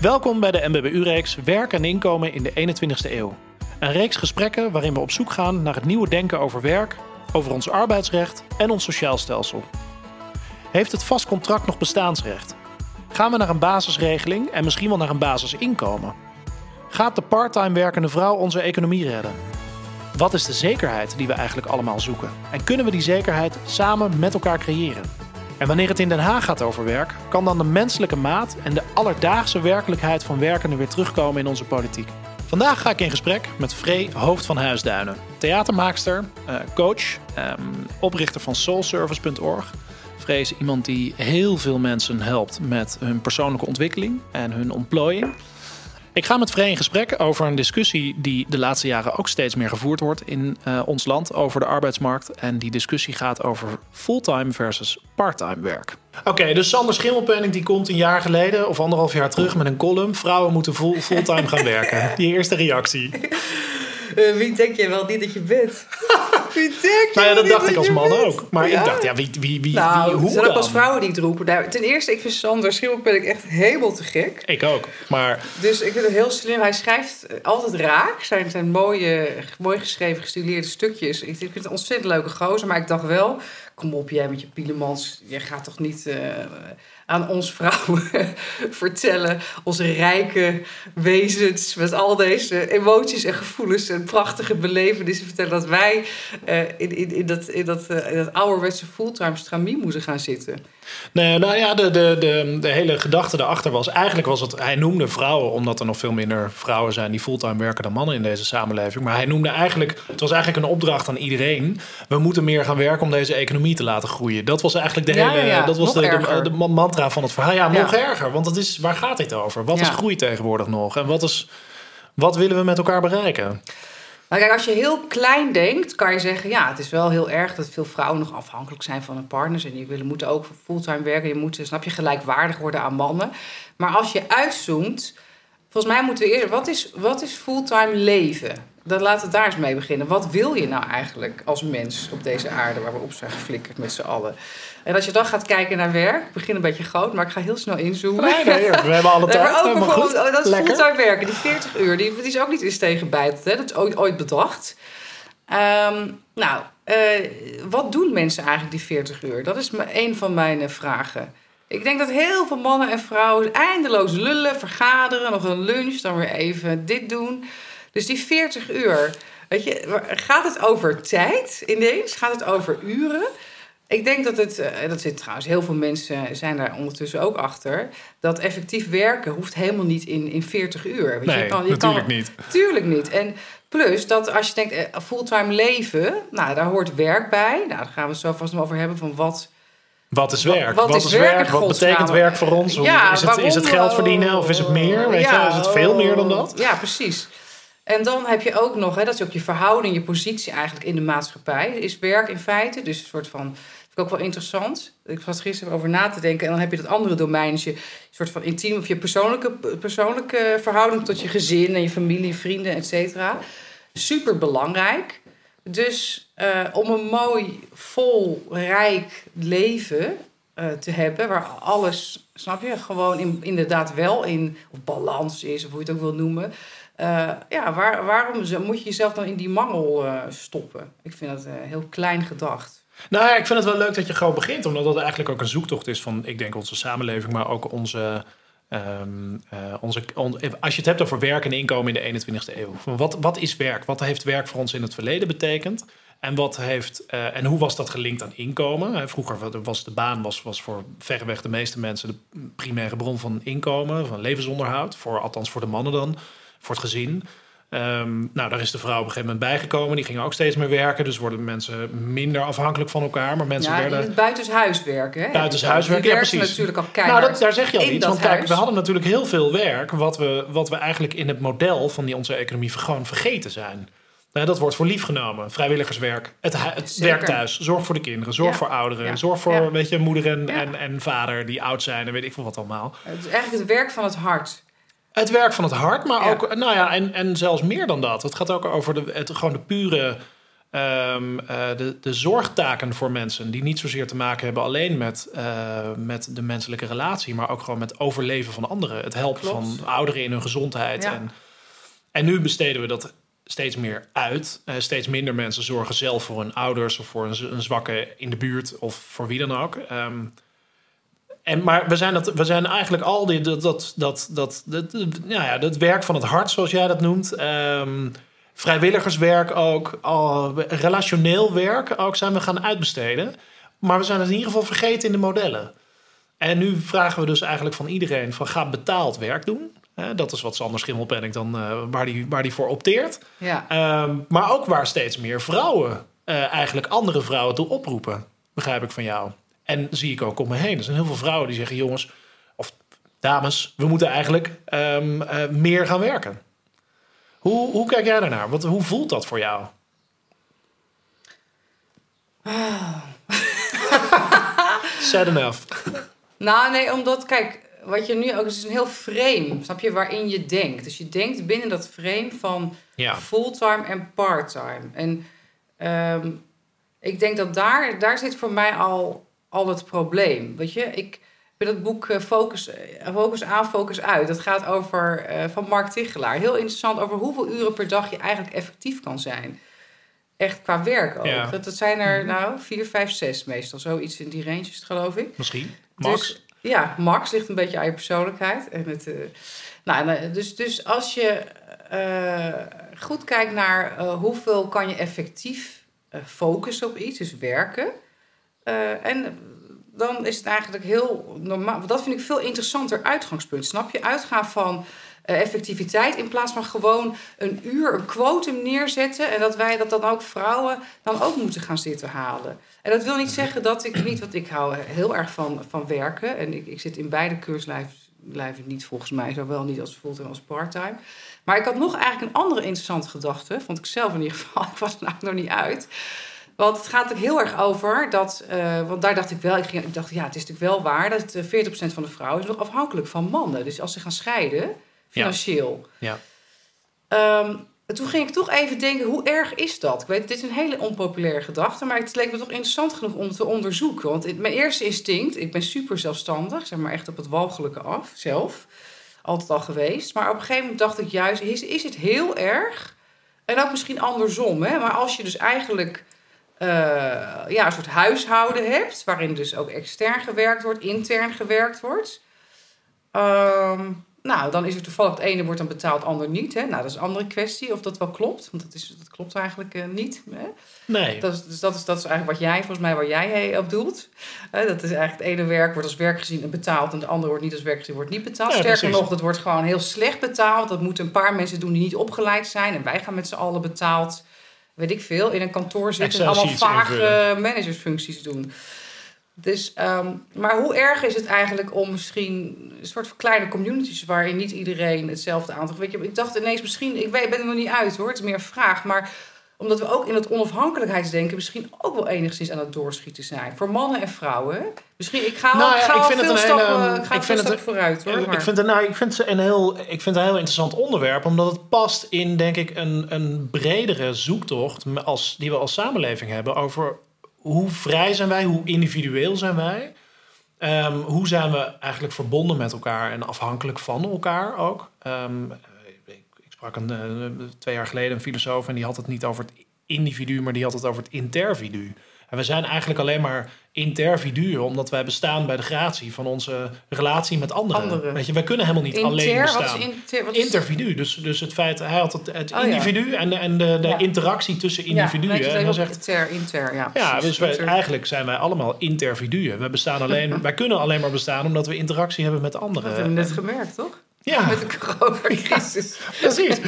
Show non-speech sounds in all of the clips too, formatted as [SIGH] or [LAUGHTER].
Welkom bij de MBBU-reeks Werk en inkomen in de 21ste eeuw. Een reeks gesprekken waarin we op zoek gaan naar het nieuwe denken over werk, over ons arbeidsrecht en ons sociaal stelsel. Heeft het vast contract nog bestaansrecht? Gaan we naar een basisregeling en misschien wel naar een basisinkomen? Gaat de parttime werkende vrouw onze economie redden? Wat is de zekerheid die we eigenlijk allemaal zoeken? En kunnen we die zekerheid samen met elkaar creëren? En wanneer het in Den Haag gaat over werk, kan dan de menselijke maat en de alledaagse werkelijkheid van werkenden weer terugkomen in onze politiek. Vandaag ga ik in gesprek met Free Hoofd van Huisduinen, theatermaakster, eh, coach, ehm, oprichter van soulservice.org. Free is iemand die heel veel mensen helpt met hun persoonlijke ontwikkeling en hun ontplooiing. Ik ga met Vree in gesprek over een discussie die de laatste jaren ook steeds meer gevoerd wordt in uh, ons land over de arbeidsmarkt. En die discussie gaat over fulltime versus parttime werk. Oké, dus Sander Schimmelpenning die komt een jaar geleden of anderhalf jaar terug met een column. Vrouwen moeten full, fulltime gaan werken. [LAUGHS] Die eerste reactie. [LAUGHS] Uh, wie denk jij wel niet dat je bent? [LAUGHS] wie denk je nou ja, dat dacht ik als man ook. Maar ik dacht, ja, wie, wie, wie, nou, wie hoe zijn dan? ook als vrouwen die het roepen. Nou, ten eerste, ik vind Sander Schimmelpenning echt helemaal te gek. Ik ook, maar... Dus ik vind het heel slim. Hij schrijft altijd raak. Zijn, zijn mooie, mooi geschreven, gestudeerde stukjes. Ik vind het een ontzettend leuke gozer. Maar ik dacht wel, kom op jij met je Pielemans. Je gaat toch niet... Uh, aan ons vrouwen [LAUGHS] vertellen. Onze rijke wezens met al deze emoties en gevoelens en prachtige belevenissen vertellen. Dat wij uh, in, in, in, dat, in, dat, uh, in dat ouderwetse fulltime stramie moeten gaan zitten. Nee, nou ja, de, de, de, de hele gedachte daarachter was... eigenlijk was het... Hij noemde vrouwen, omdat er nog veel minder vrouwen zijn... die fulltime werken dan mannen in deze samenleving. Maar hij noemde eigenlijk... Het was eigenlijk een opdracht aan iedereen. We moeten meer gaan werken om deze economie te laten groeien. Dat was eigenlijk de ja, hele... Ja, dat was de, de, de, mantra van het verhaal. Ja, nog erger. Want het is, waar gaat dit over? Wat is groei tegenwoordig nog? En wat, is, wat willen we met elkaar bereiken? Nou, kijk, als je heel klein denkt, kan je zeggen: ja, het is wel heel erg dat veel vrouwen nog afhankelijk zijn van hun partners. En die willen, moeten ook fulltime werken. Je moet, snap je, gelijkwaardig worden aan mannen. Maar als je uitzoomt, volgens mij moeten we eerst. Wat is, wat is fulltime leven? Dan laten we daar eens mee beginnen. Wat wil je nou eigenlijk als mens op deze aarde waar we op zijn geflikkerd met z'n allen? En als je dan gaat kijken naar werk, ik begin een beetje groot, maar ik ga heel snel inzoomen. Nee, nee, we hebben alle [LAUGHS] tijd. maar ook bijvoorbeeld, goed. oh, dat is fulltime werken, die 40 uur, die, die is ook niet eens tegenbijtend. Hè? Dat is ooit, ooit bedacht. Ehm, nou, eh, wat doen mensen eigenlijk die 40 uur? Dat is een van mijn vragen. Ik denk dat heel veel mannen en vrouwen eindeloos lullen, vergaderen, nog een lunch, dan weer even dit doen. Dus die 40 uur, weet je, gaat het over tijd ineens? Gaat het over uren? Ik denk dat het, eh, dat zit trouwens, heel veel mensen zijn daar ondertussen ook achter, dat effectief werken hoeft helemaal niet in, in 40 uur. Weet Nee, je kan, je natuurlijk kan, niet. Tuurlijk niet. En plus dat als je denkt, eh, fulltime leven, nou daar hoort werk bij. Nou, daar gaan we het zo vast nog over hebben van wat. Wat is werk? Wat is werk Wat betekent werk voor ons? Ja, is, het, is het geld verdienen of is het meer? Weet Ja, je? Is het veel meer dan dat? Ja, precies. En dan heb je ook nog, hè, dat is ook je verhouding, je positie eigenlijk in de maatschappij. Is werk in feite, dus een soort van, ook wel interessant. Ik was gisteren over na te denken. En dan heb je dat andere domein, dus je soort van intiem of je persoonlijke, persoonlijke verhouding tot je gezin en je familie, vrienden, et cetera. Super belangrijk. Dus eh, om een mooi, vol, rijk leven eh, te hebben, waar alles, snap je, gewoon in, inderdaad wel in of balans is, of hoe je het ook wil noemen. Uh, ja, waar, waarom moet je jezelf dan in die mangel uh, stoppen? Ik vind dat uh, heel klein gedacht. Nou ja, ik vind het wel leuk dat je gewoon begint, omdat dat eigenlijk ook een zoektocht is van, ik denk, onze samenleving, maar ook onze. Um, onze on, als je het hebt over werk en inkomen in de 21ste eeuw. Wat, wat is werk? Wat heeft werk voor ons in het verleden betekend? En, wat heeft, en hoe was dat gelinkt aan inkomen? Vroeger was de baan was, was voor verreweg de meeste mensen de primaire bron van inkomen, van levensonderhoud. Voor, althans voor de mannen dan, voor het gezin. Um, nou, daar is de vrouw op een gegeven moment bijgekomen. Die gingen ook steeds meer werken. Dus worden mensen minder afhankelijk van elkaar. Maar mensen ja, werden... het buitenshuis werken. Hè? Buitenshuis werken, ja precies. natuurlijk al keihard Nou, dat, daar zeg je al iets. Want kijk, we hadden natuurlijk heel veel werk... wat we, wat we eigenlijk in het model van die, onze economie gewoon vergeten zijn. Nou, dat wordt voor lief genomen. Vrijwilligerswerk, het, het werk thuis, zorg voor de kinderen, zorg Ja. voor ouderen, Ja. zorg voor Ja. weet je, moeder en, en, en vader die oud zijn en weet ik veel wat allemaal. Het is eigenlijk het werk van het hart. Het werk van het hart, maar Ja. ook, nou ja, en, en zelfs meer dan dat. Het gaat ook over de, het, gewoon de pure ehm, eh, de, de zorgtaken voor mensen, die niet zozeer te maken hebben alleen met, eh, met de menselijke relatie, maar ook gewoon met overleven van anderen. Het helpen Klopt. van ouderen in hun gezondheid. Ja. En, en nu besteden we dat steeds meer uit. Eh, steeds minder mensen zorgen zelf voor hun ouders of voor een, een zwakke in de buurt of voor wie dan ook. Ehm, en, maar we zijn, dat, we zijn eigenlijk al die, dat, dat, dat, dat, dat, ja, ja, dat werk van het hart, zoals jij dat noemt. ehm, vrijwilligerswerk ook, al, relationeel werk ook zijn we gaan uitbesteden. Maar we zijn het in ieder geval vergeten in de modellen. En nu vragen we dus eigenlijk van iedereen: van ga betaald werk doen. Dat is wat Sander Schimmelpenning dan eh, waar die, waar die voor opteert. Ja. Ehm, maar ook waar steeds meer vrouwen eh, eigenlijk andere vrouwen toe oproepen. Begrijp ik van jou. En zie ik ook om me heen. Er zijn heel veel vrouwen die zeggen: jongens, of dames, we moeten eigenlijk ehm, eh, meer gaan werken. Hoe, hoe kijk jij daarnaar? Wat, hoe voelt dat voor jou? Sad enough. Nou, nee, omdat, kijk, wat je nu ook is een heel frame, snap je, waarin je denkt. Dus je denkt binnen dat frame van Ja. fulltime en parttime. En ehm, ik denk dat daar, daar zit voor mij al, al het probleem. Weet je, ik heb dat boek eh, Focus, eh, Focus aan, Focus uit. Dat gaat over, eh, van Mark Tichelaar. Heel interessant over hoeveel uren per dag je eigenlijk effectief kan zijn. Echt qua werk ook. Ja. Dat, dat zijn er nou vier, vijf, zes meestal. Zoiets in die range is het, geloof ik. Misschien. Max? Dus, ja, max ligt een beetje aan je persoonlijkheid. En het, nou, dus, dus als je goed kijkt naar hoeveel kan je effectief focussen op iets, dus werken. Eh, en dan is het eigenlijk heel normaal. Dat vind ik veel interessanter uitgangspunt. Snap je? Uitgaan van eh, effectiviteit in plaats van gewoon een uur, een quotum neerzetten. En dat wij dat dan ook vrouwen dan ook moeten gaan zitten halen. En dat wil niet zeggen dat ik niet, want ik hou heel erg van, van werken. En ik, ik zit in beide keurslijven niet volgens mij, zowel niet als fulltime als parttime. Maar ik had nog eigenlijk een andere interessante gedachte, vond ik zelf in ieder geval. [LAUGHS] Ik was er nou nog niet uit. Want het gaat er heel erg over dat, eh, want daar dacht ik wel, ik, ging, ik dacht ja, het is natuurlijk wel waar dat eh, 40% van de vrouwen is nog afhankelijk van mannen. Dus als ze gaan scheiden, financieel. Ja. Ehm, en toen ging ik toch even denken, hoe erg is dat? Ik weet, dit is een hele onpopulaire gedachte, maar het leek me toch interessant genoeg om te onderzoeken. Want mijn eerste instinct, ik ben super zelfstandig, zeg maar echt op het walgelijke af, zelf. Altijd al geweest. Maar op een gegeven moment dacht ik juist, is, is het heel erg? En ook misschien andersom, hè? Maar als je dus eigenlijk eh, ja, een soort huishouden hebt, waarin dus ook extern gewerkt wordt, intern gewerkt wordt. Ehm, nou, dan is er toevallig het ene wordt dan betaald, het ander niet. Hè? Nou, dat is een andere kwestie of dat wel klopt. Want dat, is, dat klopt eigenlijk eh, niet. Hè? Nee. Dat is, dus dat is, dat is eigenlijk wat jij, volgens mij, waar jij op doelt. Dat is eigenlijk het ene werk wordt als werk gezien en betaald... en de andere wordt niet als werk gezien, wordt niet betaald. Ja, Sterker precies. nog, dat wordt gewoon heel slecht betaald. Dat moeten een paar mensen doen die niet opgeleid zijn. En wij gaan met z'n allen betaald, weet ik veel, in een kantoor zitten... en allemaal vage managersfuncties doen. Dus, ehm, maar hoe erg is het eigenlijk om misschien een soort van kleine communities waarin niet iedereen hetzelfde aantal. Weet je, ik dacht ineens misschien, ik weet, ben er nog niet uit hoor, het is meer een vraag, maar omdat we ook in het onafhankelijkheidsdenken misschien ook wel enigszins aan het doorschieten zijn. Voor mannen en vrouwen. Misschien, ik ga, Nou al, ik ga ik vind het veel een stappen, hele- ik ga ik vind het vooruit hoor. Maar- ik, vind het, nou, ik, vind het een heel, ik vind het een heel interessant onderwerp, omdat het past in, denk ik, een, een bredere zoektocht als, die we als samenleving hebben over hoe vrij zijn wij, hoe individueel zijn wij, Ehm, hoe zijn we eigenlijk verbonden met elkaar en afhankelijk van elkaar ook. Ehm, sprak een, eh, twee jaar geleden een filosoof en die had het niet over het individu, maar die had het over het intervidu. En we zijn eigenlijk alleen maar interviduen, omdat wij bestaan bij de gratie van onze relatie met anderen. Anderen. Weet je, wij kunnen helemaal niet alleen Inter, bestaan. inter? Intervidu, dus, dus het feit, hij had het, het Oh ja. individu en de, en de, de Ja. interactie tussen Ja, individuen. netjes en op zegt, inter, inter, ja. ja, dus wij, eigenlijk zijn wij allemaal interviduen. We bestaan alleen, [LAUGHS] wij kunnen alleen maar bestaan omdat we interactie hebben met Dat hebben we anderen. net gemerkt, toch? Ja, Met de coronacrisis. precies.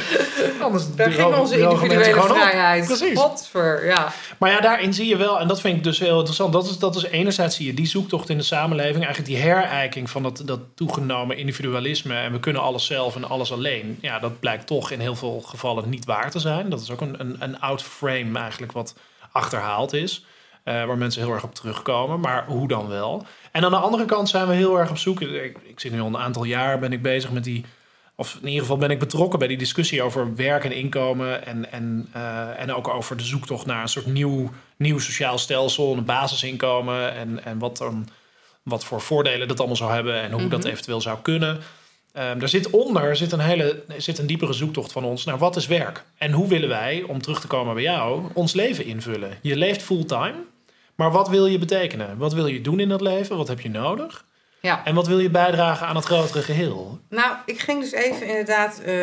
Anders Daar ging onze individuele vrijheid. Precies. Godver, ja. Maar ja, daarin zie je wel, en dat vind ik dus heel interessant. Dat is, dat is enerzijds zie je die zoektocht in de samenleving, eigenlijk die herijking van dat, dat toegenomen individualisme. En we kunnen alles zelf en alles alleen. Ja, dat blijkt toch in heel veel gevallen niet waar te zijn. Dat is ook een, een, een oud frame eigenlijk wat achterhaald is. eh, waar mensen heel erg op terugkomen. Maar hoe dan wel? En aan de andere kant zijn we heel erg op zoek. Ik, ik zit nu al een aantal jaar ben ik bezig met die of in ieder geval ben ik betrokken bij die discussie over werk en inkomen. En, en, eh, en ook over de zoektocht naar een soort nieuw, nieuw sociaal stelsel, een basisinkomen. En, en wat, dan, wat voor voordelen dat allemaal zou hebben en hoe dat Mhm. eventueel zou kunnen. Ehm daar zit onder zit een hele zit een diepere zoektocht van ons naar wat is werk en hoe willen wij, om terug te komen bij jou, ons leven invullen. Je leeft fulltime, maar wat wil je betekenen? Wat wil je doen in dat leven? Wat heb je nodig? Ja. En wat wil je bijdragen aan het grotere geheel? Nou, ik ging dus even inderdaad. eh,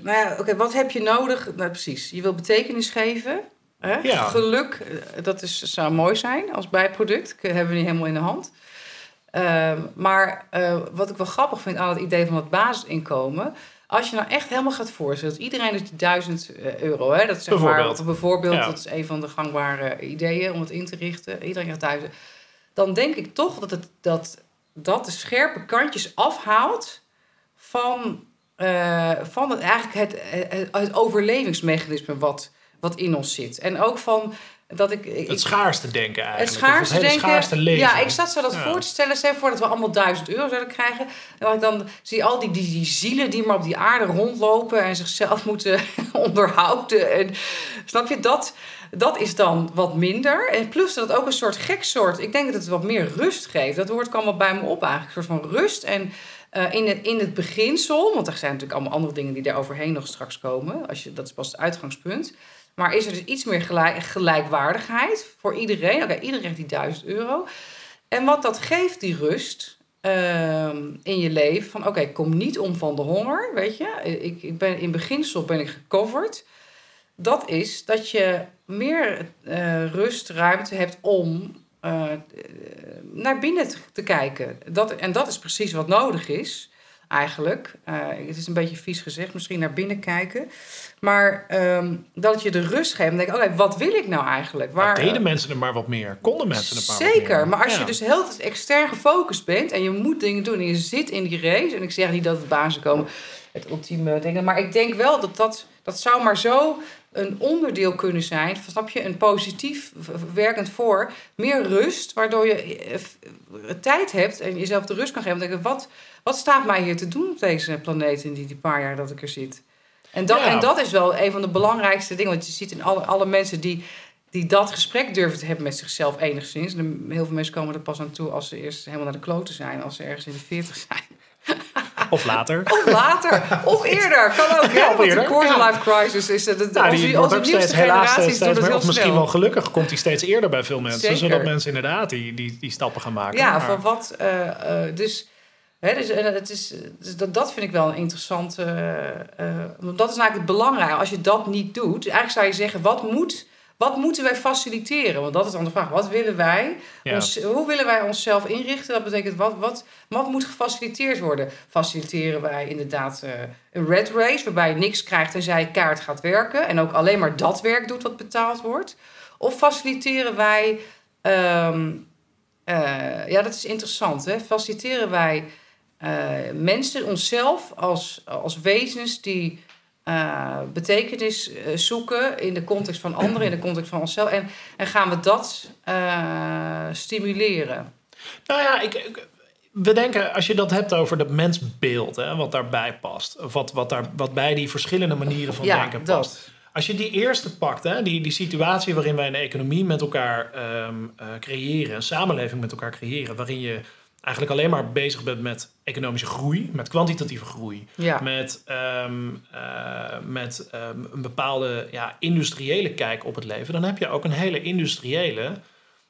nou ja, oké, wat heb je nodig? Nou, precies. Je wil betekenis geven. Hè? Ja. Geluk, eh, dat is, zou mooi zijn als bijproduct. Dat hebben we niet helemaal in de hand. Ehm, maar eh, wat ik wel grappig vind aan het idee van het basisinkomen. Als je nou echt helemaal gaat voorstellen dat iedereen dus die 1000 euro, hè, dat zeg Bijvoorbeeld. maar bijvoorbeeld, Ja. dat is een van de gangbare ideeën om het in te richten. Iedereen krijgt 1000. Dan denk ik toch dat het dat, dat de scherpe kantjes afhaalt van, eh, van het, eigenlijk het, het, het overlevingsmechanisme wat, wat in ons zit. En ook van dat ik. ik Het schaarste denken eigenlijk. het schaarste het denken. schaarste leven. Ja, ik zat zo dat Ja. voor te stellen. Stel voor dat we allemaal 1000 euro zouden krijgen. En dat ik dan zie al die, die, die zielen die maar op die aarde rondlopen en zichzelf [LAUGHS] moeten onderhouden. En, snap je dat? Dat is dan wat minder. En plus dat het ook een soort gek soort. Ik denk dat het wat meer rust geeft. Dat woord kwam wel bij me op eigenlijk. Een soort van rust. En eh, in, het, in het beginsel, want er zijn natuurlijk allemaal andere dingen die daar overheen nog straks komen. Als je, dat is pas het uitgangspunt. Maar is er dus iets meer gelijk, gelijkwaardigheid voor iedereen? Oké, iedereen krijgt die 1000 euro. En wat dat geeft, die rust ehm, in je leven. Van oké, ik kom niet om van de honger, weet je. Ik, ik ben, in beginsel ben ik gecoverd. Dat is dat je meer eh, rust, ruimte hebt om eh, naar binnen te, te kijken. Dat, en dat is precies wat nodig is, eigenlijk. Eh, het is een beetje vies gezegd, misschien naar binnen kijken. Maar ehm, dat je de rust geeft en denk oké, wat wil ik nou eigenlijk? Waar, deden mensen er maar wat meer? Konden mensen er maar wat Zeker, meer? maar als Ja. je dus heel extern gefocust bent en je moet dingen doen en je zit in die race, en ik zeg niet dat het bazen komen, het ultieme dingen, maar ik denk wel dat dat, dat zou maar zo een onderdeel kunnen zijn, snap je, een positief werkend voor, meer rust, waardoor je eh, tijd hebt en jezelf de rust kan geven. Denk ik, wat, wat staat mij hier te doen op deze planeet in die, die paar jaar dat ik er zit? En dat, Ja. en dat is wel een van de belangrijkste dingen. Want je ziet in alle, alle mensen die, die dat gesprek durven te hebben met zichzelf enigszins. En heel veel mensen komen er pas aan toe als ze eerst helemaal naar de kloten zijn. Als ze ergens in de 40 zijn. [LAUGHS] Of later. Of later. of eerder. Kan ook. [LAUGHS] Ja, Ja, of want de ja. life crisis is... Het, Nou, onze, die wordt onze ook nieuwste steeds, generaties steeds doen het meer, heel of misschien snel. wel gelukkig komt die steeds eerder bij veel mensen. Zeker. Zodat mensen inderdaad die, die, die stappen gaan maken. Ja, Maar- van wat. eh, eh, dus. Dus, en het is, dus dat, dat vind ik wel een interessante. eh, eh, want dat is eigenlijk het belangrijke. Als je dat niet doet, eigenlijk zou je zeggen: wat, moet, wat moeten wij faciliteren? Want dat is dan de vraag: wat willen wij? Ja. Ons, hoe willen wij onszelf inrichten? Dat betekent wat, wat, wat moet gefaciliteerd worden? Faciliteren wij inderdaad eh, een red race, waarbij je niks krijgt tenzij je kaart gaat werken en ook alleen maar dat werk doet wat betaald wordt? Of faciliteren wij. ehm, eh, ja, dat is interessant. Hè? Faciliteren wij eh, mensen, onszelf, als, als wezens die eh, betekenis eh, zoeken in de context van anderen, in de context van onszelf. En, en gaan we dat stimuleren? Nou ja, ik, ik- we denken, als je dat hebt over dat mensbeeld, hè, wat daarbij past. Of wat, wat, daar, wat bij die verschillende manieren van ja, denken past. dat. Als je die eerste pakt, hè, die, die situatie waarin wij een economie met elkaar ehm, eh, creëren, een samenleving met elkaar creëren, waarin je eigenlijk alleen maar bezig bent met economische groei, met kwantitatieve groei, Ja. met, ehm, eh, met ehm, een bepaalde ja, industriële kijk op het leven, dan heb je ook een hele industriële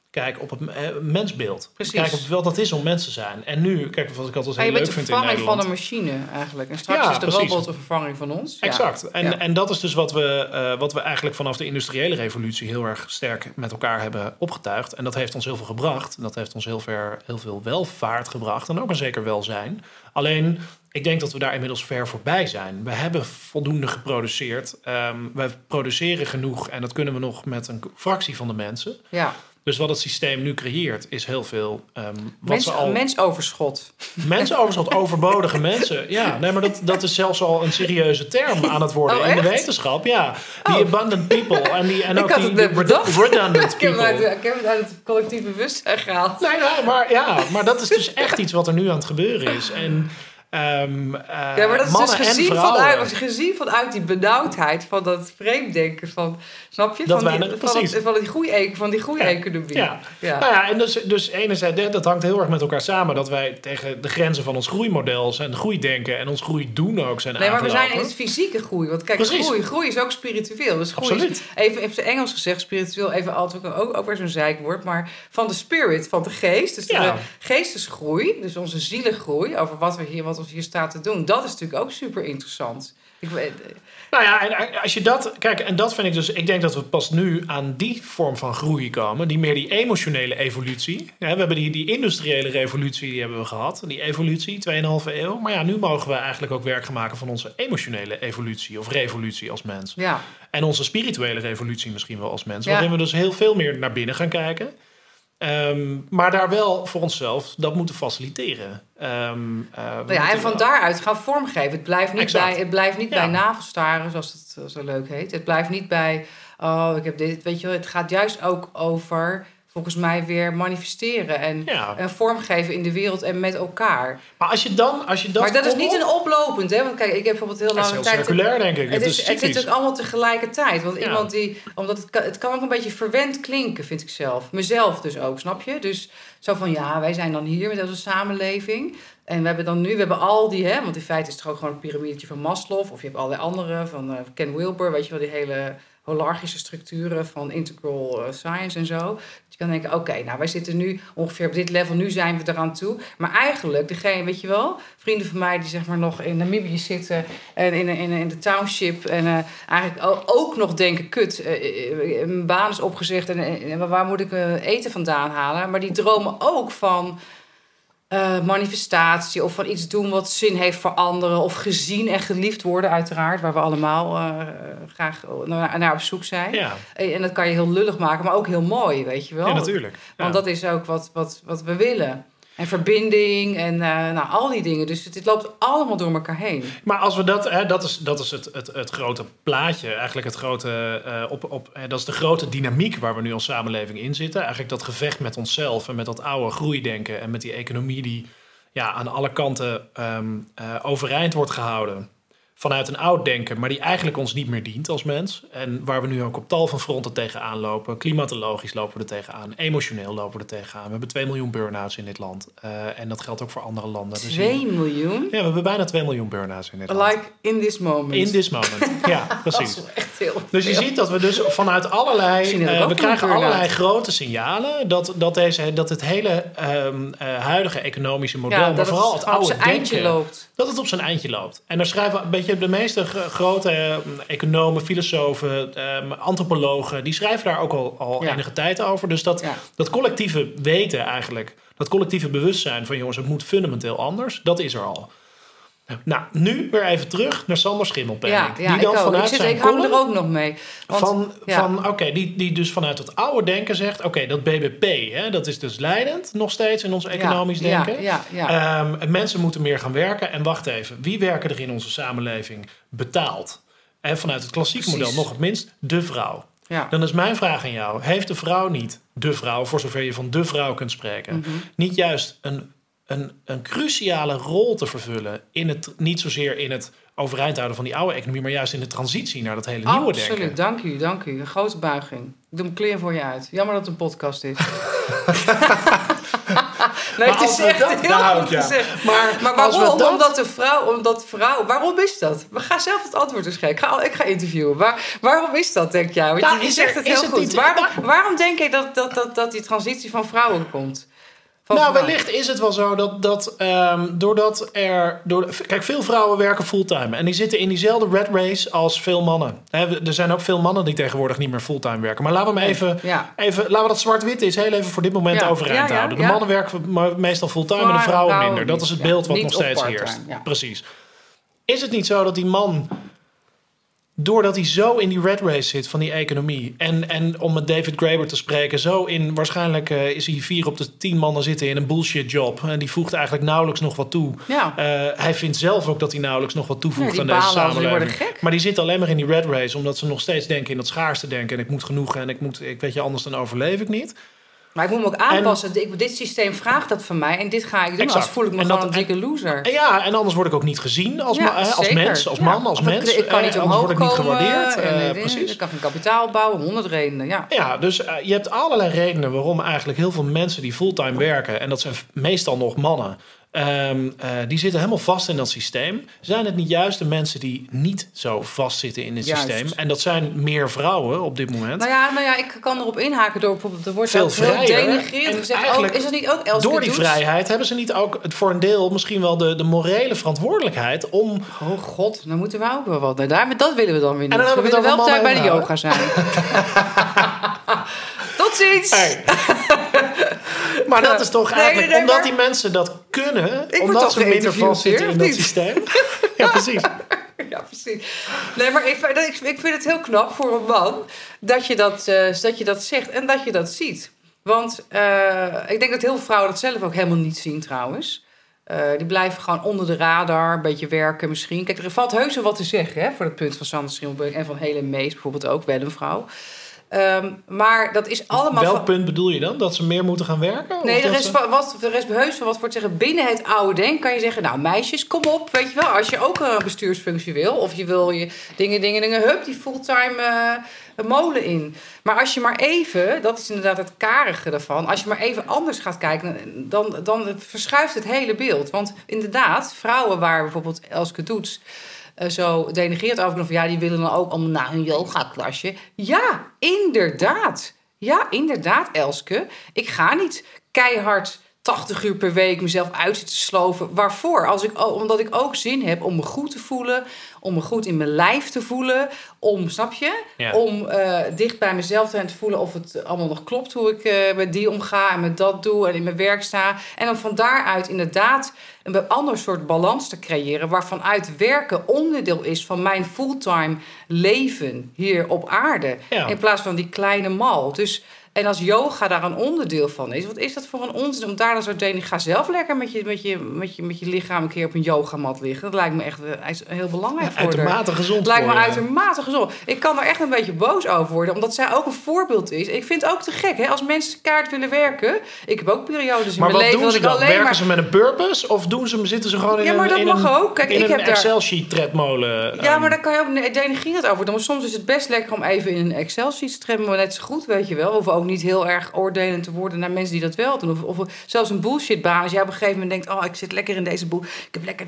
kijk op het eh, mensbeeld. Precies. Kijk op wat dat is om mens te zijn. En nu, kijk, wat ik altijd heel je leuk bent de vind in vervanging van een machine eigenlijk. En straks Ja, is de precies. robot een vervanging van ons. Ja. Exact. En, Ja. en dat is dus wat we, eh, wat we eigenlijk vanaf de industriële revolutie heel erg sterk met elkaar hebben opgetuigd. En dat heeft ons heel veel gebracht. Dat heeft ons heel, ver, heel veel welvaart gebracht en ook een zeker welzijn. Alleen, ik denk dat we daar inmiddels ver voorbij zijn. We hebben voldoende geproduceerd. Ehm we produceren genoeg en dat kunnen we nog met een fractie van de mensen. Ja. Dus wat het systeem nu creëert, is heel veel. wat Mens, ze al mensoverschot. Mensenoverschot, [LAUGHS] overbodige mensen. Ja, nee, maar dat, dat is zelfs al een serieuze term aan het worden Oh, in de wetenschap. Ja, die Oh. abundant people en, die, en Ik ook had die het bedacht. redundant [LAUGHS] Ik heb, het uit, people. ik heb het uit het collectieve bewustzijn gehaald. Nee, nee, maar ja, maar dat is dus echt iets wat er nu aan het gebeuren is. En ehm, eh, Ja, maar dat is dus gezien vanuit, gezien vanuit die benauwdheid van dat vreemddenken van, snap je? Dat van, die, van, precies. het- van die groei, van die groeieconomie. Ja. Ja. Nou ja, en dus, dus enerzijds, dat hangt heel erg met elkaar samen. Dat wij tegen de grenzen van ons groeimodel en groeidenken en ons groeidoen ook zijn Nee, maar we zijn in het fysieke groei. Want kijk, groei, groei is ook spiritueel. Dus groei Absoluut. is, even, even in Engels gezegd, spiritueel, even altijd ook, ook, weer zo'n zeikwoord. Maar van de spirit, van de geest. Dus Ja. de geestesgroei, dus onze zielengroei, over wat, we hier, wat ons hier staat te doen. Dat is natuurlijk ook super interessant. Ik weet, Nou ja, en als je dat. Kijk, en dat vind ik dus. Ik denk dat we pas nu aan die vorm van groei komen. Die meer die emotionele evolutie. Ja, we hebben die, die industriële revolutie die hebben we gehad. Die evolutie, 2,5 eeuw. Maar ja, nu mogen we eigenlijk ook werk gaan maken van onze emotionele evolutie. Of revolutie als mens. ja. En onze spirituele revolutie misschien wel als mens. Ja. Waarin we dus heel veel meer naar binnen gaan kijken. Ehm, maar daar wel voor onszelf dat moeten faciliteren. Ehm, eh, Nou ja, en van wel- daaruit gaan vormgeven. Het blijft niet, Exact. bij, het blijft niet Ja. bij navelstaren, zoals het zo leuk heet. Het blijft niet bij, oh, ik heb dit. Weet je het gaat juist ook over, volgens mij, weer manifesteren. En, Ja. en vormgeven in de wereld en met elkaar. Maar als je dan. Als je dat maar dat is niet een oplopend, hè? Want kijk, ik heb bijvoorbeeld heel Dat is lange heel circulair, denk ik. Het, Het is, is het zit ook allemaal tegelijkertijd. Want Ja. iemand die. Omdat het kan, het kan ook een beetje verwend klinken, vind ik zelf. Mezelf dus ook, snap je? Dus zo van ja, wij zijn dan hier met onze samenleving. En we hebben dan nu, we hebben al die, hè, want in feite is het ook gewoon een piramidetje van Maslow. Of je hebt allerlei andere van eh, Ken Wilber, weet je wel, die hele holarchische structuren van integral eh, science en zo. Dat je kan denken, oké, nou wij zitten nu ongeveer op dit level, nu zijn we eraan toe. Maar eigenlijk, degene, weet je wel, vrienden van mij die zeg maar nog in Namibië zitten en in, in, in de township en eh, eigenlijk ook nog denken, kut, mijn baan is opgezegd en, waar moet ik eten vandaan halen? Maar die dromen ook van eh, manifestatie of van iets doen wat zin heeft voor anderen of gezien en geliefd worden uiteraard, waar we allemaal eh, graag naar, naar op zoek zijn. Ja, Eh, En dat kan je heel lullig maken, maar ook heel mooi, weet je wel. ja, natuurlijk. Ja. Want dat is ook wat, wat, wat we willen. En verbinding en eh, nou, al die dingen. Dus het, loopt allemaal door elkaar heen. Maar als we dat, hè, dat is, dat is het, het, het grote plaatje, eigenlijk het grote, eh, op, op, eh, dat is de grote dynamiek waar we nu als samenleving in zitten. Eigenlijk dat gevecht met onszelf en met dat oude groeidenken en met die economie die ja, aan alle kanten ehm, eh, overeind wordt gehouden. Vanuit een oud denken, maar die eigenlijk ons niet meer dient als mens. En waar we nu ook op tal van fronten tegenaan lopen. Klimatologisch lopen we er tegenaan. Emotioneel lopen we er tegenaan. We hebben 2 miljoen burn-outs in dit land. Eh, en dat geldt ook voor andere landen. Dus 2 miljoen? ja, we hebben bijna 2 miljoen burn-outs in dit land. Like in this moment. In this moment. Ja, [LAUGHS] Dat precies. is echt heel Dus je ziet dat we dus vanuit allerlei... Eh, we krijgen allerlei grote signalen... dat, dat, deze, dat het hele ehm, eh, huidige economische model... Ja, maar dat vooral het het op oude zijn eindje denken... loopt. dat het op zijn eindje loopt. En daar schrijven een beetje de meeste gro- grote eh, economen, filosofen... ehm, antropologen... die schrijven daar ook al, al Ja. enige tijd over. Dus dat, Ja. dat collectieve weten eigenlijk... dat collectieve bewustzijn van... jongens, het moet fundamenteel anders... dat is er al. Nou, nu weer even terug naar Sander Schimmelpenning. Ja, ja die dan ik vanuit ik, zit, zijn ik hang column- er ook nog mee. Want, van, ja. van oké, die, die dus vanuit het oude denken zegt: oké, dat BBP, hè, dat is dus leidend nog steeds in ons economisch denken. Ja, ja, ja. En mensen moeten meer gaan werken. En wacht even, wie werken er in onze samenleving betaald? En vanuit het klassieke Precies. model nog het minst de vrouw. ja. Dan is mijn vraag aan jou: heeft de vrouw niet, de vrouw, voor zover je van de vrouw kunt spreken, Mhm. niet juist een, een, een cruciale rol te vervullen in het, niet zozeer in het overeind houden van die oude economie, maar juist in de transitie naar dat hele nieuwe denken? Absoluut, dank u, dank u. Een grote buiging. Ik doe mijn kleren voor je uit. Jammer dat het een podcast is. [LAUGHS] nee, het is echt dat- heel nou, goed ja. gezegd. Maar, Maar waarom? dat- Omdat de vrouw, omdat vrouw, waarom is dat? We gaan zelf het antwoord eens geven. Ik ga, ik ga interviewen. Waar, waarom is dat, denk jij? Want Nou, je, zegt het heel het goed. niet- waarom, waarom denk je dat, dat, dat, dat die transitie van vrouwen komt? Nou, wellicht is het wel zo dat, dat ehm, doordat er. Door, kijk, veel vrouwen werken fulltime. En die zitten in diezelfde red race als veel mannen. Er zijn ook veel mannen die tegenwoordig niet meer fulltime werken. Maar laten we hem even. Ja. Even, laten we dat zwart-wit is heel even voor dit moment Ja, overeind ja, houden. De mannen werken me- meestal fulltime en de Maar vrouwen vrouwen minder. Dat is het beeld wat nog steeds heerst. Precies. Is het niet zo dat die man, doordat hij zo in die red race zit van die economie... en, en om met David Graeber te spreken, zo in... waarschijnlijk eh, is hij vier op de tien mannen zitten in een bullshit job... en die voegt eigenlijk nauwelijks nog wat toe... Ja. Eh, hij vindt zelf ook dat hij nauwelijks nog wat toevoegt Ja, aan deze die samenleving. Maar die zitten alleen maar in die red race, omdat ze nog steeds denken in dat schaarste denken. En ik moet genoeg en ik moet, ik weet je, anders dan overleef ik niet. Maar ik moet me ook aanpassen. Ik, dit systeem vraagt dat van mij en dit ga ik doen. Exact. Anders voel ik me En gewoon dat- een dikke loser. En ja, en anders word ik ook niet gezien als, Ja, ma- hè, als mens, als Ja. man, als Of mens. Ik, kan Eh, niet anders omhoog word ik niet gewaardeerd. en, eh, eh, precies. Ik kan geen kapitaal bouwen, honderd redenen. Ja. Ja, dus eh, je hebt allerlei redenen waarom eigenlijk heel veel mensen die fulltime werken, en dat zijn meestal nog mannen, ehm, eh, die zitten helemaal vast in dat systeem. Zijn het niet juist de mensen die niet zo vastzitten in het Juist. systeem? En dat zijn meer vrouwen op dit moment. Nou ja, nou ja, ik kan erop inhaken door bijvoorbeeld, er wordt Veel vrijer. denigrerend En gezegd. Ook, is dat niet ook Elske Door die vrijheid hebben ze niet ook voor een deel misschien wel de, de morele verantwoordelijkheid om. Oh god, dan moeten we ook wel wat. Nou, daar, dat willen we dan weer niet. dan we willen wel tijd bij de yoga zijn. [LAUGHS] Tot ziens! Hey. Maar dat is toch Nee, eigenlijk nee, omdat maar- die mensen dat kunnen, omdat ze minder vastzitten in dat systeem. [LAUGHS] ja, precies. Ja, precies. Nee, maar ik, ik, ik vind het heel knap voor een man dat je dat, eh, dat je dat zegt en dat je dat ziet. Want eh, ik denk dat heel veel vrouwen dat zelf ook helemaal niet zien trouwens. Eh, die blijven gewoon onder de radar, een beetje werken misschien. Kijk, er valt heus wel wat te zeggen hè, voor het punt van Sander Schimmelbeek en van Helen Mees bijvoorbeeld ook, wel een vrouw. Ehm, maar dat is allemaal... Welk van- punt bedoel je dan? Dat ze meer moeten gaan werken? Nee, er is, ze- wat, er is heus wel wat voor te zeggen. Binnen het oude denk kan je zeggen... nou, meisjes, kom op, weet je wel. Als je ook een bestuursfunctie wil... of je wil je dingen, dingen, dingen... hup, die fulltime eh, molen in. Maar als je maar even... dat is inderdaad het karige ervan... als je maar even anders gaat kijken... dan, dan verschuift het hele beeld. Want inderdaad, vrouwen waar bijvoorbeeld Elske Doets... eh, zo denigreert over van ja, die willen dan ook allemaal naar hun yoga-klasje. Ja, inderdaad. Ja, inderdaad, Elske. Ik ga niet keihard 80 uur per week mezelf uit zitten sloven. Waarvoor? Als ik, omdat ik ook zin heb om me goed te voelen, om me goed in mijn lijf te voelen, om, snap je? Ja. Om eh, dicht bij mezelf te te voelen of het allemaal nog klopt hoe ik eh, met die omga en met dat doe en in mijn werk sta. En dan van daaruit inderdaad een ander soort balans te creëren, waarvan uit werken onderdeel is van mijn fulltime leven hier op aarde. Ja. In plaats van die kleine mal. Dus, en als yoga daar een onderdeel van is, wat is dat voor een onzin om daar dan zo te Ga zelf lekker met je, met, je, met, je, met je lichaam een keer op een yogamat liggen. Dat lijkt me echt eh, heel belangrijk haar. uitermate gezond Het lijkt me uitermate gezond. Ik kan er echt een beetje boos over worden, omdat zij ook een voorbeeld is. Ik vind het ook te gek, hè? Als mensen kaart willen werken. Ik heb ook periodes in Maar mijn wat leven doen dat ik dan? alleen Werken maar. ze met een purpose? Of doen ze, zitten ze gewoon in Ja, maar een, dat mag een, ook. Kijk, ik een heb daar- Excel-sheet tredmolen? Ja, ehm, maar daar kan je ook ne- denigrerend over doen. Maar soms is het best lekker om even in een Excel-sheet te. Maar net zo goed, weet je wel. Of ook niet heel erg oordelend te worden naar mensen die dat wel doen. Of, of zelfs een bullshitbaan. Als jij op een gegeven moment denkt... oh, ik zit lekker in deze boel. Ik heb lekker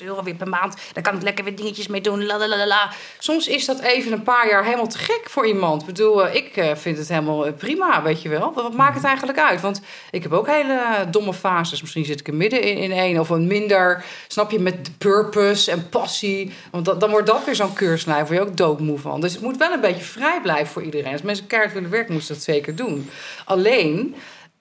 2.500 euro weer per maand. Daar kan ik lekker weer dingetjes mee doen. La, la, la. Soms is dat even een paar jaar helemaal te gek voor iemand. Ik bedoel, eh, ik eh, vind het helemaal eh, prima, weet je wel. Wat, maakt het eigenlijk uit? Want ik heb ook hele domme fases. Misschien zit ik er midden in, één. Of een minder, snap je, met purpose en passie. Want dan wordt dat weer zo'n keurslijf waar je ook doodmoe van. Dus het moet wel een beetje vrij blijven voor iedereen. Als mensen keihard willen werken, moeten dat zeker doen. Alleen...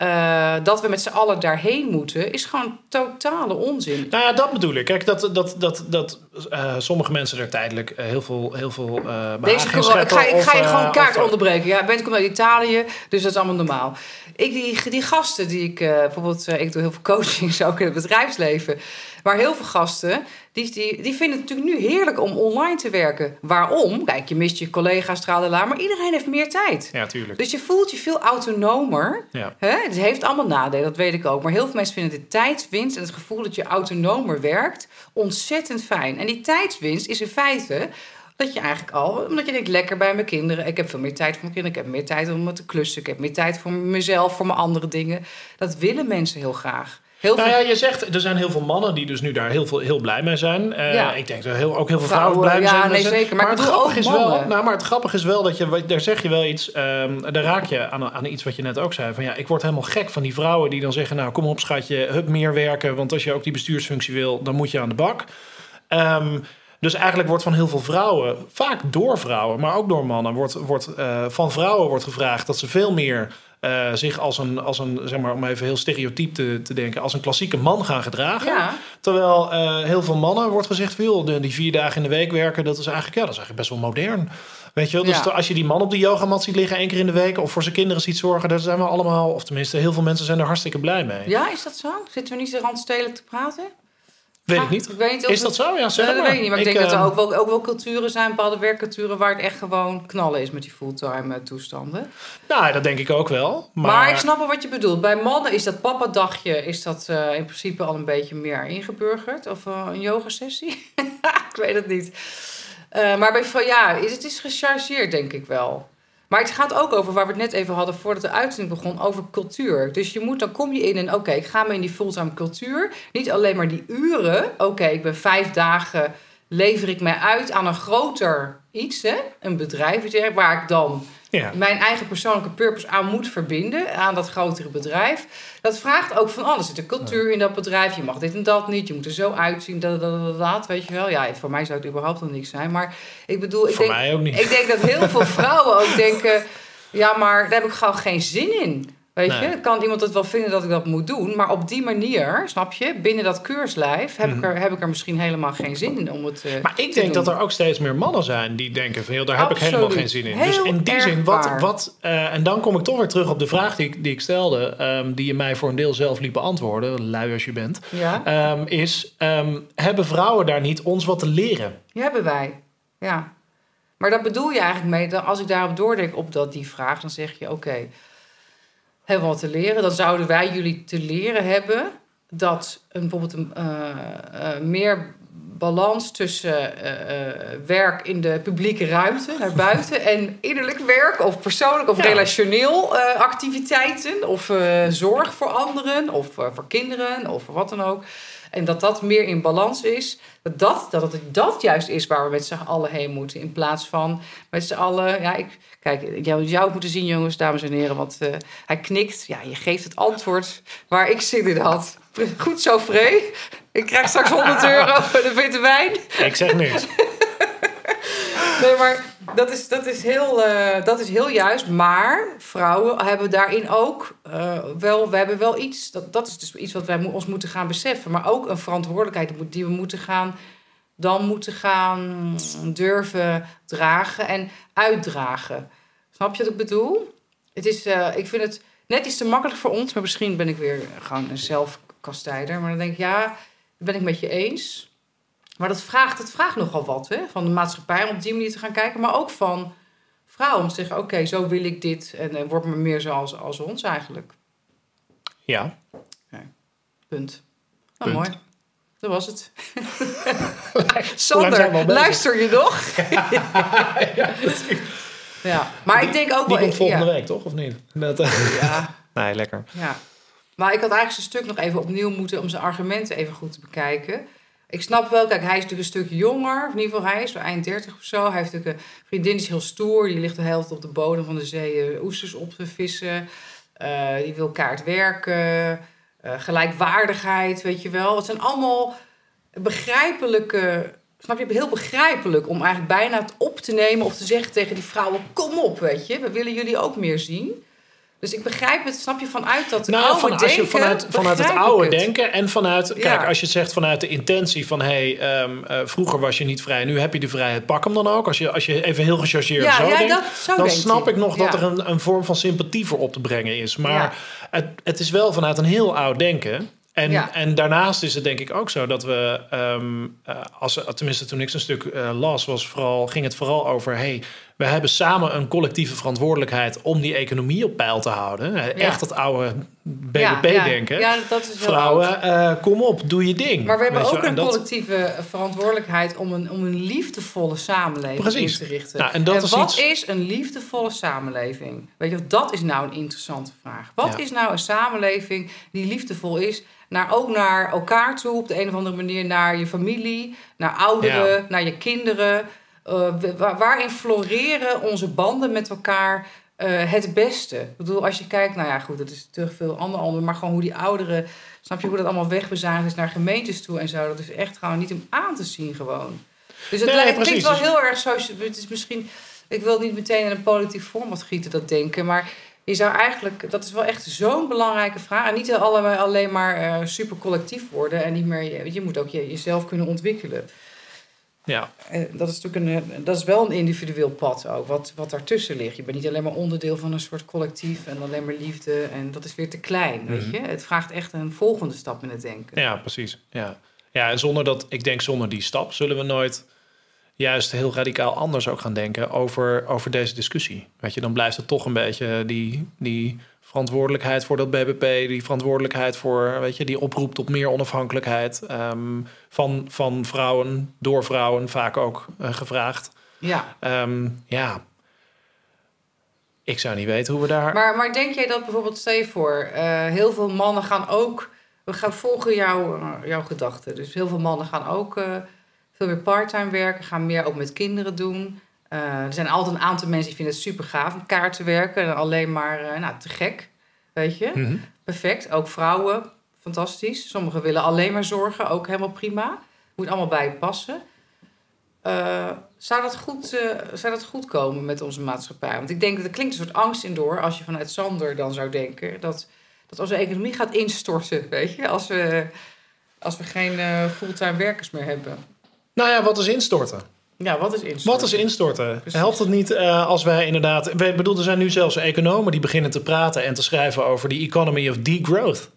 eh, dat we met z'n allen daarheen moeten, is gewoon totale onzin. Nou ja, dat bedoel ik. Kijk, dat, dat, dat, dat eh, sommige mensen er tijdelijk eh, heel veel, heel veel Deze corona- ik ga, ik of, ga je gewoon kaart of- onderbreken. Ja, ben ik kom uit Italië, dus dat is allemaal normaal. Ik, die, die gasten die ik, bijvoorbeeld, ik doe heel veel coachings [LAUGHS] ook in het bedrijfsleven. Maar heel veel gasten, die, die, die vinden het natuurlijk nu heerlijk om online te werken. Waarom? Kijk, je mist je collega's, tralala, maar iedereen heeft meer tijd. Ja, tuurlijk. Dus je voelt je veel autonomer. Ja. Hè? Het heeft allemaal nadelen, dat weet ik ook. Maar heel veel mensen vinden de tijdswinst en het gevoel dat je autonomer werkt ontzettend fijn. En die tijdswinst is in feite dat je eigenlijk al, omdat je denkt lekker bij mijn kinderen. Ik heb veel meer tijd voor mijn kinderen. Ik heb meer tijd om te klussen. Ik heb meer tijd voor mezelf, voor mijn andere dingen. Dat willen mensen heel graag. Heel Nou veel ja, je zegt, er zijn heel veel mannen die dus nu daar heel, veel, heel blij mee zijn. Eh, Ja. Ik denk dat heel, ook heel veel Vrouwen, vrouwen, blij mee ja, zijn. nee, zeker. Maar het grappige is wel, nou, maar het grappige is wel dat je, daar zeg je wel iets, ehm, daar raak je aan, aan iets wat je net ook zei. Van ja, ik word helemaal gek van die vrouwen die dan zeggen, nou kom op schatje, hup meer werken. Want als je ook die bestuursfunctie wil, dan moet je aan de bak. Ehm, dus eigenlijk wordt van heel veel vrouwen, vaak door vrouwen, maar ook door mannen, wordt, wordt, eh, van vrouwen wordt gevraagd dat ze veel meer eh, zich als een, als een, zeg maar, om even heel stereotyp te, te denken, als een klassieke man gaan gedragen. Ja. Terwijl eh, heel veel mannen wordt gezegd, veel de, die vier dagen in de week werken, dat is eigenlijk, ja, dat is eigenlijk best wel modern. Weet je wel? Dus Ja. als je die man op de yogamat ziet liggen één keer in de week, of voor zijn kinderen ziet zorgen, daar zijn we allemaal, of tenminste heel veel mensen zijn er hartstikke blij mee. Ja, is dat zo? Zitten we niet zo randstedelijk te praten? Weet Ah, ik niet. Ik weet niet of Is dat het- zo? Ja, zeg dat weet ik niet. Maar ik, denk dat er ehm, ook wel, ook wel culturen zijn, bepaalde werkculturen, waar het echt gewoon knallen is met die fulltime eh, toestanden. Nou, dat denk ik ook wel. Maar, Maar, ik snap wel wat je bedoelt. Bij mannen is dat papa-dagje is dat, eh, in principe al een beetje meer ingeburgerd. Of eh, een yogasessie. [LAUGHS] ik weet het niet. Maar bij ja, is, het is gechargeerd, denk ik wel. Maar het gaat ook over waar we het net even hadden voordat de uitzending begon, over cultuur. Dus je moet, dan kom je in en oké, ik ga me in die fulltime cultuur. Niet alleen maar die uren. Oké, ik ben vijf dagen, lever ik mij uit aan een groter iets, hè? een bedrijf, waar ik dan ja. mijn eigen persoonlijke purpose aan moet verbinden, aan dat grotere bedrijf. Dat vraagt ook van alles. Er zit een cultuur in dat bedrijf. Je mag dit en dat niet. Je moet er zo uitzien. Dat, dat, dat, dat, weet je wel. Ja, voor mij zou het überhaupt nog niks zijn. Maar ik bedoel, ik Voor denk, mij ook niet. ik denk dat heel veel [LAUGHS] vrouwen ook denken... Ja, maar daar heb ik gewoon geen zin in. Weet Nee. je, kan iemand het wel vinden dat ik dat moet doen. Maar op die manier, snap je, binnen dat keurslijf... heb, ik, er, heb ik er misschien helemaal geen zin in om het eh, Mhm. Maar ik denk doen. dat er ook steeds meer mannen zijn die denken van... Joh, daar heb ik helemaal geen zin in. Heel dus in die zin, wat... wat eh, en dan kom ik toch weer terug op de vraag die ik, die ik stelde... ehm, die je mij voor een deel zelf liet beantwoorden, lui als je bent... Ja, ehm, is, ehm, hebben vrouwen daar niet ons wat te leren? die hebben wij. Ja. Maar dat bedoel je eigenlijk mee, dat als ik daarop doordenk op dat, die vraag, dan zeg je: oké, hebben we wat te leren? Dan zouden wij jullie te leren hebben dat een, bijvoorbeeld een eh, eh, meer balans tussen eh, werk in de publieke ruimte naar buiten en innerlijk werk of persoonlijk of Ja. relationeel activiteiten of zorg voor anderen of voor kinderen of voor wat dan ook. En dat dat meer in balans is. Dat dat, dat het dat juist is waar we met z'n allen heen moeten. In plaats van met z'n allen. Ja, ik, kijk, jou het moeten zien, jongens, dames en heren. Want eh, hij knikt. Ja, je geeft het antwoord waar ik zin in had. Goed zo, Free. Ik krijg straks 100 euro voor de witte wijn. Ik zeg niks. Nee, maar dat is, dat is, heel, eh, dat is heel juist. Maar vrouwen hebben daarin ook eh, wel... We hebben wel iets... Dat, dat is dus iets wat wij ons moeten gaan beseffen. Maar ook een verantwoordelijkheid die we moeten gaan... Dan moeten gaan durven dragen en uitdragen. Snap je wat ik bedoel? Het is, eh, ik vind het net iets te makkelijk voor ons. Maar misschien ben ik weer gewoon een zelfkastijder. Maar dan denk ik, ja, dat ben ik met je eens. Maar dat vraagt, dat vraagt nogal wat hè? van de maatschappij om op die manier te gaan kijken. Maar ook van vrouwen om te zeggen: oké, zo wil ik dit. En eh, word maar meer zoals als ons eigenlijk. Ja. Punt. Nou, Punt. mooi. Dat was het. [LAUGHS] Sander, luister je nog? [LAUGHS] ja, maar ik denk ook Die wel... komt volgende ja, week, toch? Of niet? Met, eh, ja, [LAUGHS] Nee, lekker. ja. Maar ik had eigenlijk zijn stuk nog even opnieuw moeten... om zijn argumenten even goed te bekijken. Ik snap wel, kijk, hij is natuurlijk een stuk jonger. Of in ieder geval, hij is zo eind 30 of zo. Hij heeft natuurlijk een vriendin die is heel stoer. Die ligt de helft op de bodem van de zee eh, oesters op te vissen. Eh, die wil kaart werken. eh, gelijkwaardigheid, weet je wel. Het zijn allemaal begrijpelijke... Snap je? Heel begrijpelijk om eigenlijk bijna het op te nemen... of te zeggen tegen die vrouwen, kom op, weet je. We willen jullie ook meer zien. Dus ik begrijp het, snap je, vanuit dat Nou, oude van, als je denken... vanuit, vanuit het oude het. denken en vanuit... Ja. Kijk, als je het zegt vanuit de intentie van... hé, hey, ehm, eh, vroeger was je niet vrij, nu heb je de vrijheid. Pak hem dan ook. Als je, als je even heel gechargeerd Ja, zo ja, denkt... dat, zo dan snap hij. ik nog dat er een, een vorm van sympathie voor op te brengen is. Maar het, het is wel vanuit een heel oud denken. En, Ja. en daarnaast is het denk ik ook zo dat we, eh, als, tenminste toen ik zo'n stuk eh, las, was vooral, ging het vooral over: hey, we hebben samen een collectieve verantwoordelijkheid om die economie op peil te houden. Echt dat oude BBP-denken. Ja, ja, dat is wel Vrouwen, eh, kom op, doe je ding. Maar we hebben ook een en dat- collectieve verantwoordelijkheid om een, om een liefdevolle samenleving Precies. in te richten. Nou, en dat is wat iets- is een liefdevolle samenleving? Weet je, dat is nou een interessante vraag. Wat is nou een samenleving die liefdevol is? Naar, ook naar elkaar toe, op de een of andere manier, naar je familie, naar ouderen, naar je kinderen. Eh, wa- waarin floreren onze banden met elkaar eh, het beste? Ik bedoel, als je kijkt, nou ja, goed, dat is te veel ander ander, maar gewoon hoe die ouderen, snap je hoe dat allemaal wegbezuinigd is naar gemeentes toe en zo. Dat is echt gewoon niet om aan te zien gewoon. Dus het, Nee, lijkt- het klinkt wel Dus- heel erg zo. Het is misschien, ik wil niet meteen in een politiek format gieten dat denken, maar je zou eigenlijk, dat is wel echt zo'n belangrijke vraag. En niet allemaal alleen maar eh, super collectief worden en niet meer, je, je moet ook je, jezelf kunnen ontwikkelen. Ja, Eh, dat is natuurlijk een, dat is wel een individueel pad ook, wat, wat daartussen ligt. Je bent niet alleen maar onderdeel van een soort collectief en alleen maar liefde. En dat is weer te klein, weet Mhm. je. Het vraagt echt een volgende stap in het denken. ja, precies. Ja. Ja, en zonder dat, ik denk zonder die stap zullen we nooit juist heel radicaal anders ook gaan denken over, over deze discussie. Weet je, dan blijft het toch een beetje die, die verantwoordelijkheid voor dat BBP, die verantwoordelijkheid voor, weet je, die oproep tot meer onafhankelijkheid ehm, van, van vrouwen, door vrouwen vaak ook eh, gevraagd. Ja. Ehm, ja, ik zou niet weten hoe we daar. Maar, maar denk jij dat bijvoorbeeld, stel voor, eh, heel veel mannen gaan ook. We gaan volgen jouw, eh, jouw gedachten. Dus heel veel mannen gaan ook veel meer parttime werken, gaan meer ook met kinderen doen. Eh, er zijn altijd een aantal mensen die vinden het super gaaf om kaart te werken. En alleen maar eh, nou, te gek, weet je. Mhm. Perfect. Ook vrouwen, fantastisch. Sommigen willen alleen maar zorgen, ook helemaal prima. Moet allemaal bij je passen. Eh, zou, dat goed, zou dat goed komen met onze maatschappij? Want ik denk dat er klinkt een soort angst in door als je vanuit Sander dan zou denken dat, dat onze economie gaat instorten, weet je, als we, als we geen fulltime werkers meer hebben. Nou ja, wat is instorten? Ja, wat is instorten? Wat is instorten? Precies. Helpt het niet eh, als wij inderdaad... Ik bedoel, er zijn nu zelfs economen die beginnen te praten en te schrijven over die economy of degrowth.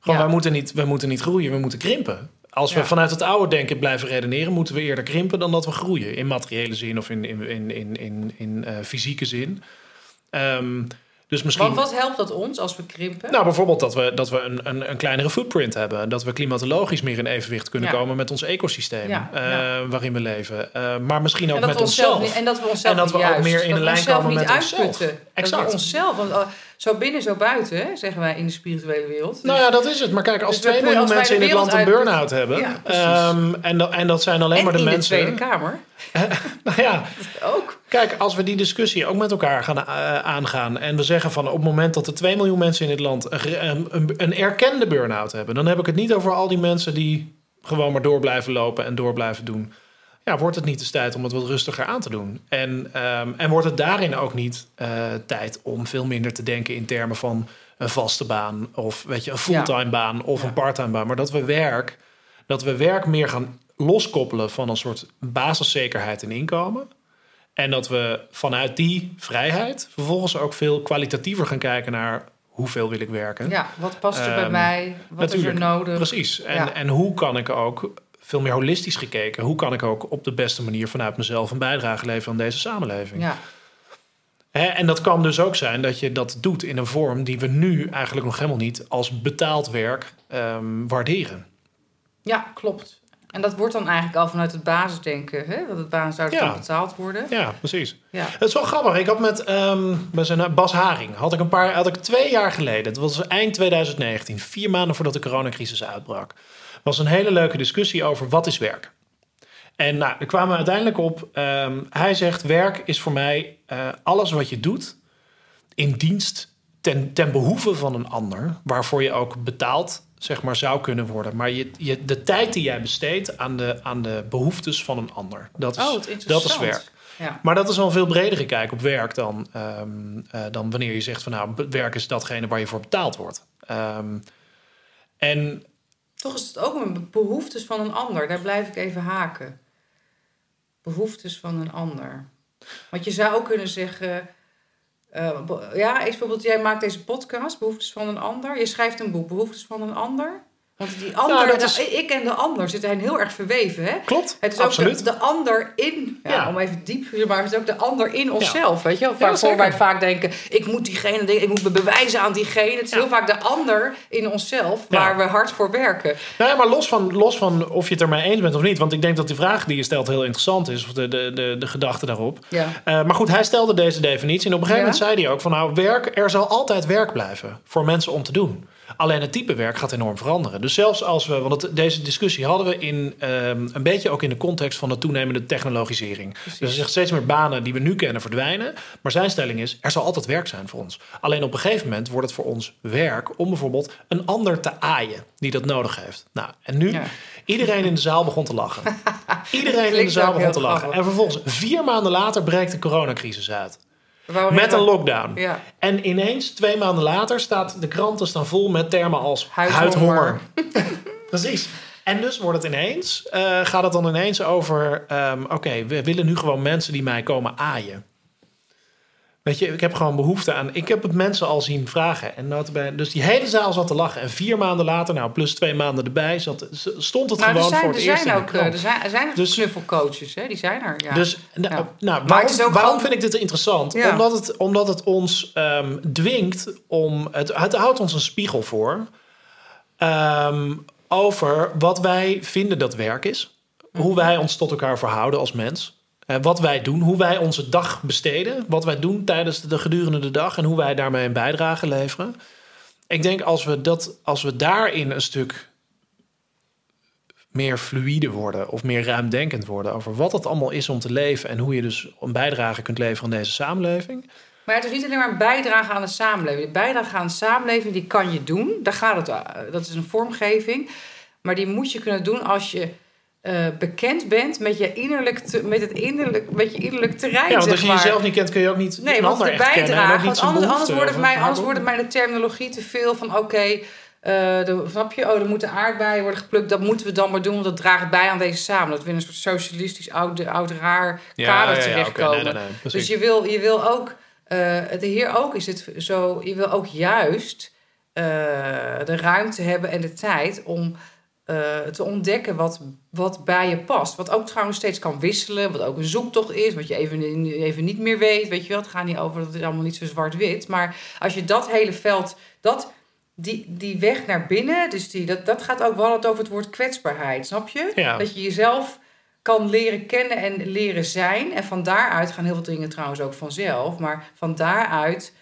Gewoon, Ja. wij, moeten niet, wij moeten niet groeien, we moeten krimpen. Als we Ja. vanuit het oude denken blijven redeneren, moeten we eerder krimpen dan dat we groeien. In materiële zin of in, in, in, in, in, in eh, fysieke zin. Ehm, dus misschien... Want wat helpt dat ons als we krimpen? Nou, bijvoorbeeld dat we, dat we een, een, een kleinere footprint hebben. Dat we klimatologisch meer in evenwicht kunnen Ja. komen met ons ecosysteem Ja, eh, ja. waarin we leven. Eh, maar misschien ook met onszelf niet, en dat we onszelf En dat we ook meer in de lijn komen met onszelf. uitputten. Exact. Dat we onszelf, want, uh, zo binnen, zo buiten, hè, zeggen wij in de spirituele wereld. Nou ja, dat is het. Maar kijk, als Dus we 2 miljoen als wij mensen in dit land een burn-out hebben... Ja, ehm, en, dat, en dat zijn alleen en maar de in mensen... de Tweede Kamer [LAUGHS] Nou ja, [LAUGHS] ook. Kijk, als we die discussie ook met elkaar gaan eh, aangaan en we zeggen van op het moment dat er 2 miljoen mensen in dit land een, een, een erkende burn-out hebben, dan heb ik het niet over al die mensen die gewoon maar door blijven lopen en door blijven doen. Ja, wordt het niet eens tijd om het wat rustiger aan te doen? En, ehm, en wordt het daarin ook niet eh, tijd om veel minder te denken in termen van een vaste baan of weet je, een fulltime baan of Ja. een parttime baan, maar dat we werk, dat we werk meer gaan loskoppelen van een soort basiszekerheid en inkomen. En dat we vanuit die vrijheid vervolgens ook veel kwalitatiever gaan kijken naar hoeveel wil ik werken. Ja, wat past er bij Ehm, mij? Wat is er nodig? Precies. En, Ja. en hoe kan ik ook, veel meer holistisch gekeken, hoe kan ik ook op de beste manier vanuit mezelf een bijdrage leveren aan deze samenleving? Ja, Hè, en dat kan dus ook zijn dat je dat doet in een vorm die we nu eigenlijk nog helemaal niet als betaald werk ehm, waarderen. ja, klopt. En dat wordt dan eigenlijk al vanuit het basisdenken, hè? dat het zou Ja. betaald worden. Ja, precies. Ja. Het is wel grappig. Ik had met, met zijn Bas Haring, had ik een paar, had ik twee jaar geleden, dat was eind 2019, vier maanden voordat de coronacrisis uitbrak, was een hele leuke discussie over wat is werk. En nou, er kwamen we uiteindelijk op. ehm, hij zegt: werk is voor mij eh, alles wat je doet in dienst ten, ten behoeve van een ander, waarvoor je ook betaald zeg maar, zou kunnen worden. Maar je, je, de tijd die jij besteedt aan de, aan de behoeftes van een ander, dat is, Oh, dat is werk. Ja. Maar dat is al een veel bredere kijk op werk dan, ehm, eh, dan wanneer je zegt van nou, werk is datgene waar je voor betaald wordt. Ehm, en Toch is het ook een behoeftes van een ander. Daar blijf ik even haken. Behoeftes van een ander. Want je zou ook kunnen zeggen... be- ja, bijvoorbeeld, jij maakt deze podcast, Behoeftes van een ander. Je schrijft een boek, Behoeftes van een ander. Want die ander, Nou, dat de- is- ik en de ander zitten heel erg verweven. Hè? klopt, Het is absoluut. ook de, de ander in, ja, Ja. om even diep, maar het is ook de ander in onszelf. Weet je wel? Waarvoor wij vaak denken, ik moet diegene, ik moet me bewijzen aan diegene. Het is Ja. heel vaak de ander in onszelf Ja. waar we hard voor werken. Nou ja, maar los van, los van of je het er mee eens bent of niet. Want ik denk dat die vraag die je stelt heel interessant is. Of de, de, de, de gedachte daarop. Ja. Eh, maar goed, hij stelde deze definitie. En op een gegeven Ja. moment zei hij ook van nou, werk, er zal altijd werk blijven voor mensen om te doen. Alleen het type werk gaat enorm veranderen. Dus zelfs als we, want het- deze discussie hadden we in ehm, een beetje ook in de context van de toenemende technologisering. Dus er zijn steeds meer banen die we nu kennen verdwijnen. Maar zijn stelling is, er zal altijd werk zijn voor ons. Alleen op een gegeven moment wordt het voor ons werk om bijvoorbeeld een ander te aaien die dat nodig heeft. Nou, en nu, Ja. iedereen in de zaal begon te lachen. [LAUGHS] Iedereen in de zaal begon te lachen. En vervolgens, vier maanden later, breekt de coronacrisis uit. Waarom Met een lockdown. Ja. En ineens, twee maanden later, staat de kranten staan vol met termen als Huidhonger. huidhonger. [LAUGHS] Precies. En dus wordt het ineens, eh, gaat het dan ineens over, ehm, oké, we willen nu gewoon mensen die mij komen aaien. Weet je, ik heb gewoon behoefte aan. Ik heb het mensen al zien vragen. En dus die hele zaal zat te lachen. En vier maanden later, nou plus twee maanden erbij, zat, stond het Nou, gewoon zijn, voor er het eerst zijn ook eh, er zijn, er zijn Dus- knuffelcoaches, hè? die zijn er. Ja. Dus nou, Ja. nou, waarom, vind ik dit interessant? Ja. Omdat, het, omdat het ons ehm, dwingt om. Het, het houdt ons een spiegel voor. ehm, over wat wij vinden dat werk is. Mhm. Hoe wij ons tot elkaar verhouden als mens. Eh, wat wij doen, hoe wij onze dag besteden. Wat wij doen tijdens de gedurende de dag. En hoe wij daarmee een bijdrage leveren. Ik denk als we, dat, als we daarin een stuk meer fluïde worden of meer ruimdenkend worden over wat het allemaal is om te leven en hoe je dus een bijdrage kunt leveren in deze samenleving. Maar het is niet alleen maar een bijdrage aan de samenleving. De bijdrage aan de samenleving die kan je doen. Daar gaat het, eh, dat is een vormgeving. Maar die moet je kunnen doen als je eh, bekend bent met, je innerlijk te- met, het innerlijk, met je innerlijk terrein. Ja, want als je jezelf niet kent, kun je ook niet Nee, een want ander de echt kennen. en ook bijdrage. niet Want anders, wordt het mij, anders wordt het mij de terminologie te veel van oké. eh, de- snap je? Oh, er moeten aardbeien worden geplukt. Dat moeten we dan maar doen, want dat draagt bij aan deze samen. Dat we in een soort socialistisch oud, oud raar kader terechtkomen. oké, nee, nee, nee, precies. Dus je wil, je wil ook, eh het hier ook is het zo, je wil ook juist eh, de ruimte hebben en de tijd om eh, te ontdekken wat, wat bij je past. Wat ook trouwens steeds kan wisselen, wat ook een zoektocht is, wat je even, even niet meer weet. Weet je wel, het gaat niet over dat het allemaal niet zo zwart-wit. Maar als je dat hele veld, dat, die, die weg naar binnen, dus die, dat, dat gaat ook wel het over het woord kwetsbaarheid, snap je? Ja. Dat je jezelf kan leren kennen en leren zijn. En van daaruit gaan heel veel dingen trouwens ook vanzelf. Maar van daaruit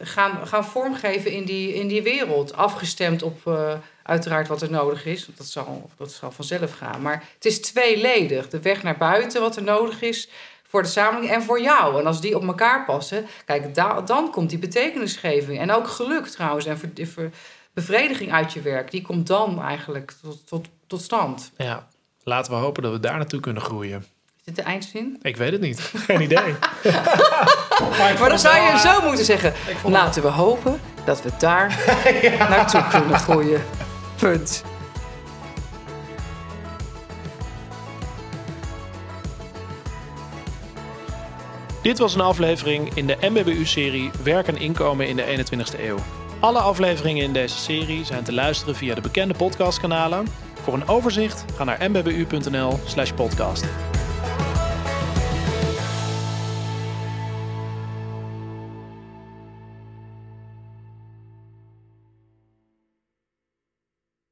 gaan, gaan vormgeven in die, in die wereld. Afgestemd op eh, uiteraard wat er nodig is. Dat zal, dat zal vanzelf gaan. Maar het is tweeledig. De weg naar buiten, wat er nodig is voor de samenleving en voor jou. En als die op elkaar passen, kijk, da- dan komt die betekenisgeving. En ook geluk trouwens en bevrediging uit je werk. Die komt dan eigenlijk tot, tot, tot stand. Ja, laten we hopen dat we daar naartoe kunnen groeien. Is dit de eindzin? Ik weet het niet. [LAUGHS] Geen idee. [LAUGHS] Maar dan zou je hem zo moeten zeggen. Laten we hopen dat we daar [LAUGHS] naartoe kunnen groeien. Punt. Dit was een aflevering in de MBBU-serie Werk en Inkomen in de 21ste eeuw. Alle afleveringen in deze serie zijn te luisteren via de bekende podcastkanalen. Voor een overzicht ga naar mbbu.nl/podcast.